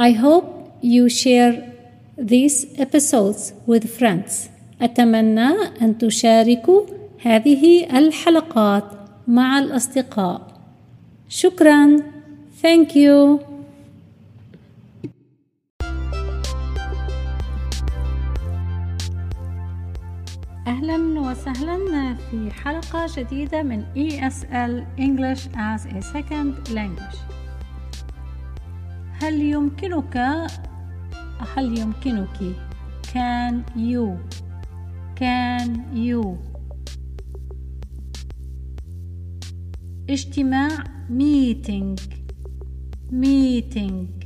I hope you share these episodes with friends. أتمنى أن تشاركوا هذه الحلقات مع الأصدقاء. شكرا. Thank you. أهلا وسهلا في حلقة جديدة من ESL English as a Second Language هل يمكنك هل يمكنك can you can you اجتماع meeting meeting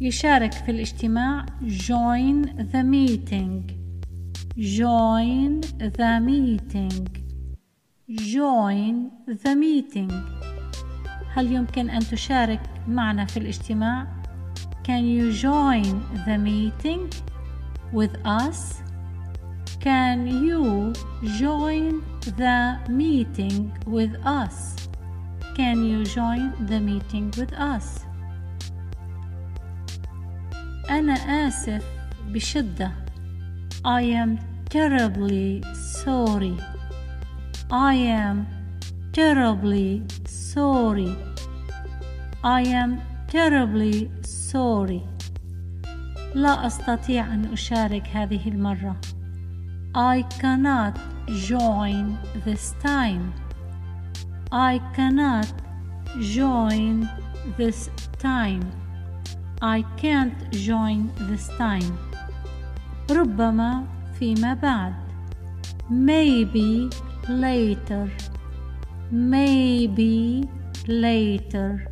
يشارك في الاجتماع join the meeting join the meeting join the meeting هل يمكن أن تشارك معنا في الاجتماع Can you join the meeting with us? Can you join the meeting with us? Can you join the meeting with us? أنا آسف بشدة I am terribly sorry. I am terribly sorry. I am terribly sorry. لا أستطيع أن أشارك هذه المرة. I cannot join this time. I cannot join this time. I can't join this time. ربما فيما بعد maybe later maybe later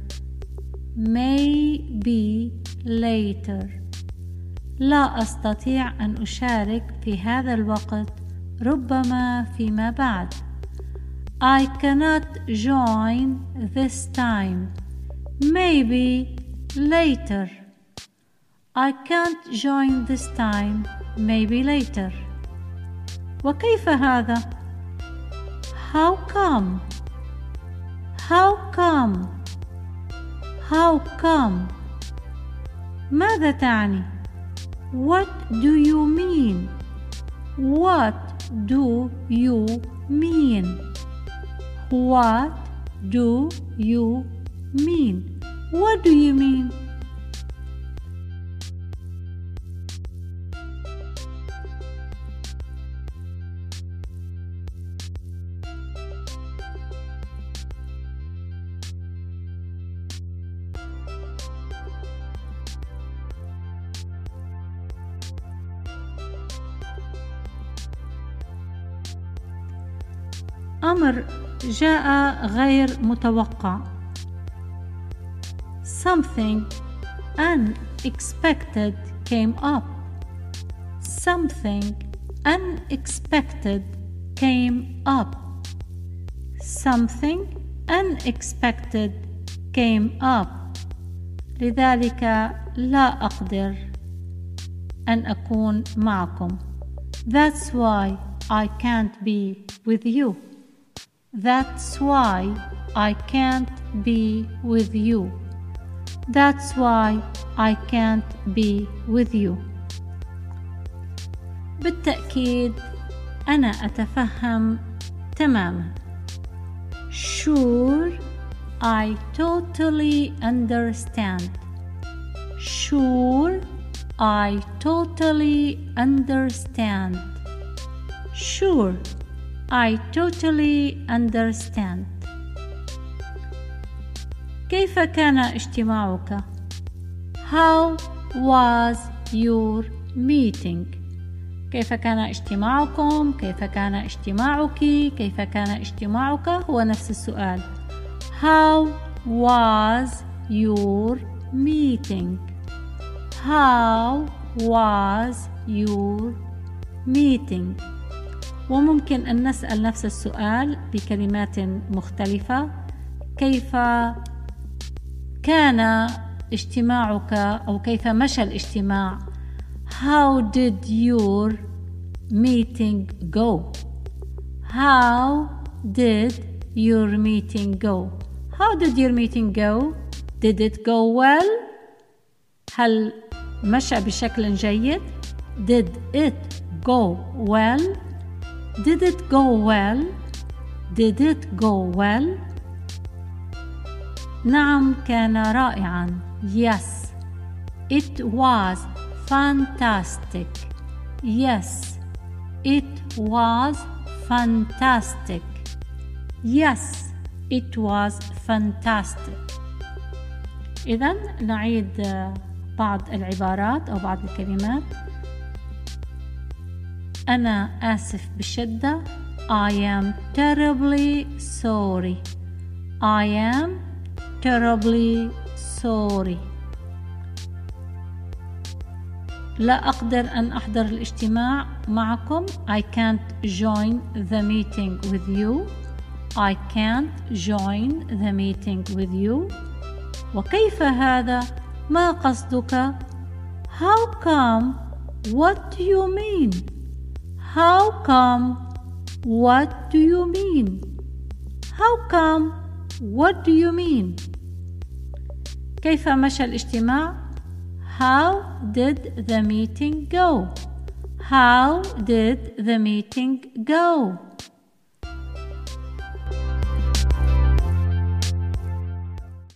Maybe later لا أستطيع أن أشارك في هذا الوقت ربما فيما بعد I cannot join this time maybe later I can't join this time maybe later وكيف هذا how come how come how come ماذا تعني what do you mean what do you mean what do you mean what do you mean أمر جاء غير متوقع Something unexpected came up Something unexpected came up Something unexpected came up لذلك لا أقدر أن أكون معكم That's why I can't be with you That's why I can't be with you. That's why I can't be with you. بالتأكيد أنا أتفهم تماما. Sure, I totally understand. Sure, I totally understand. Sure. I totally understand. كيف كان اجتماعك؟ How was your meeting? كيف كان اجتماعكم؟ كيف كان اجتماعك؟ كيف كان اجتماعك؟ هو نفس السؤال. How was your meeting? How was your meeting? وممكن أن نسأل نفس السؤال بكلمات مختلفة كيف كان اجتماعك أو كيف مشى الاجتماع How did your meeting go? How did your meeting go? How did your meeting go? Did it go well? هل مشى بشكل جيد؟ Did it go well? Did it go well? Did it go well? نعم كان رائعا. Yes. It was fantastic. Yes. It was fantastic. Yes. It was fantastic. إذا نعيد بعض العبارات أو بعض الكلمات أنا آسف بشدة I am terribly sorry I am terribly sorry لا أقدر أن أحضر الاجتماع معكم I can't join the meeting with you I can't join the meeting with you وكيف هذا؟ ما قصدك؟ How come? What do you mean? How come? What do you mean? How come? What do you mean? كيف مشى الاجتماع؟ How did the meeting go? How did the meeting go?